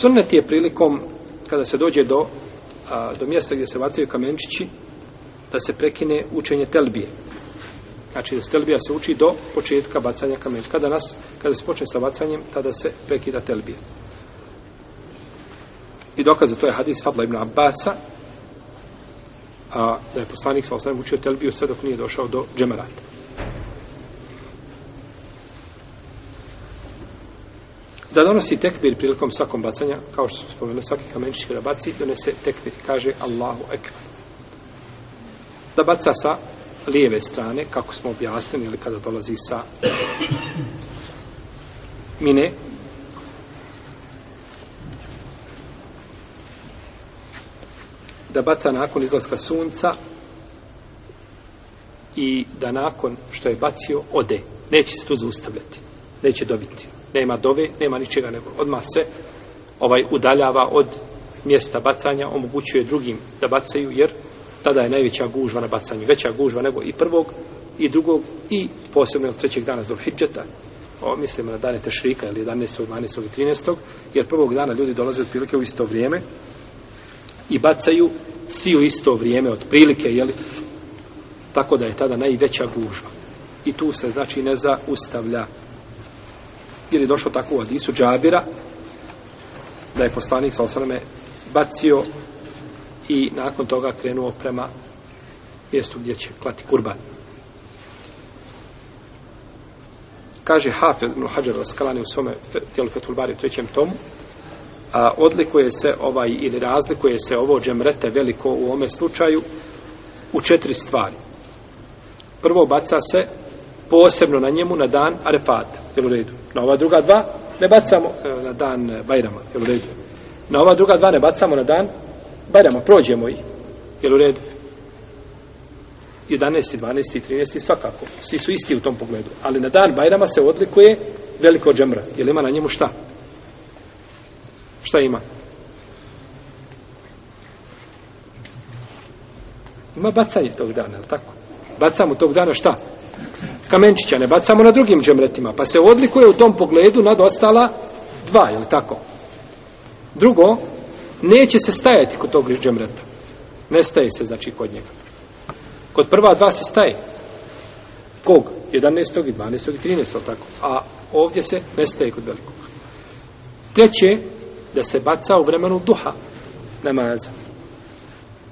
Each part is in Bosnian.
Sunnet je prilikom, kada se dođe do, a, do mjesta gdje se vacaju kamenčići, da se prekine učenje telbije. Znači, da se telbija se uči do početka bacanja kamenčića. Kada, nas, kada se počne sa bacanjem, tada se prekida telbija. I dokaz za to je hadis Fadla ibn Abbasa, a, da je poslanik sa osnovim učio telbiju sve dok nije došao do džemarata. da donosi tekbir prilikom svakom bacanja, kao što smo spomenuli, svaki kamenčić kada baci, donese tekbir, kaže Allahu ekber. Da baca sa lijeve strane, kako smo objasnili, ili kada dolazi sa mine, da baca nakon izlaska sunca i da nakon što je bacio, ode. Neće se tu zaustavljati neće dobiti. Nema dove, nema ničega, nego odmah se ovaj udaljava od mjesta bacanja, omogućuje drugim da bacaju, jer tada je najveća gužva na bacanju, veća gužva nego i prvog, i drugog, i posebno od trećeg dana zbog hijđeta, o, mislimo na dane Tešrika, ili 11. 12. i 13. jer prvog dana ljudi dolaze od prilike u isto vrijeme i bacaju svi u isto vrijeme od prilike, jeli? tako da je tada najveća gužva. I tu se znači ne zaustavlja gužva jer je došao tako u Adisu Džabira da je poslanik sa osaname bacio i nakon toga krenuo prema mjestu gdje će klati kurban. Kaže Hafez ibn Hajar Raskalani u svome tijelu Fetulbari u trećem tomu a, odlikuje se ovaj ili razlikuje se ovo džemrete veliko u ome slučaju u četiri stvari. Prvo baca se posebno na njemu na dan Arefata jel u redu. Na ova druga dva ne bacamo e, na dan e, Bajrama, jel u redu. Na ova druga dva ne bacamo na dan Bajrama, prođemo ih, jel u redu. 11. 12. 13. svakako. Svi su isti u tom pogledu. Ali na dan Bajrama se odlikuje veliko džemra. Jel ima na njemu šta? Šta ima? Ima bacanje tog dana, je tako? Bacamo tog dana šta? kamenčića, ne bacamo na drugim džemretima, pa se odlikuje u tom pogledu nad ostala dva, je li tako? Drugo, neće se stajati kod tog džemreta. Ne staje se, znači, kod njega. Kod prva dva se staje. Kog? 11. i 12. i 13. tako. A ovdje se ne staje kod velikog. Treće, da se baca u vremenu duha namaza.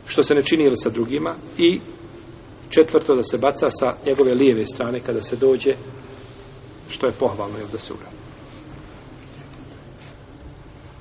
Što se ne čini ili sa drugima i četvrto da se baca sa njegove lijeve strane kada se dođe što je pohvalno je da se uradi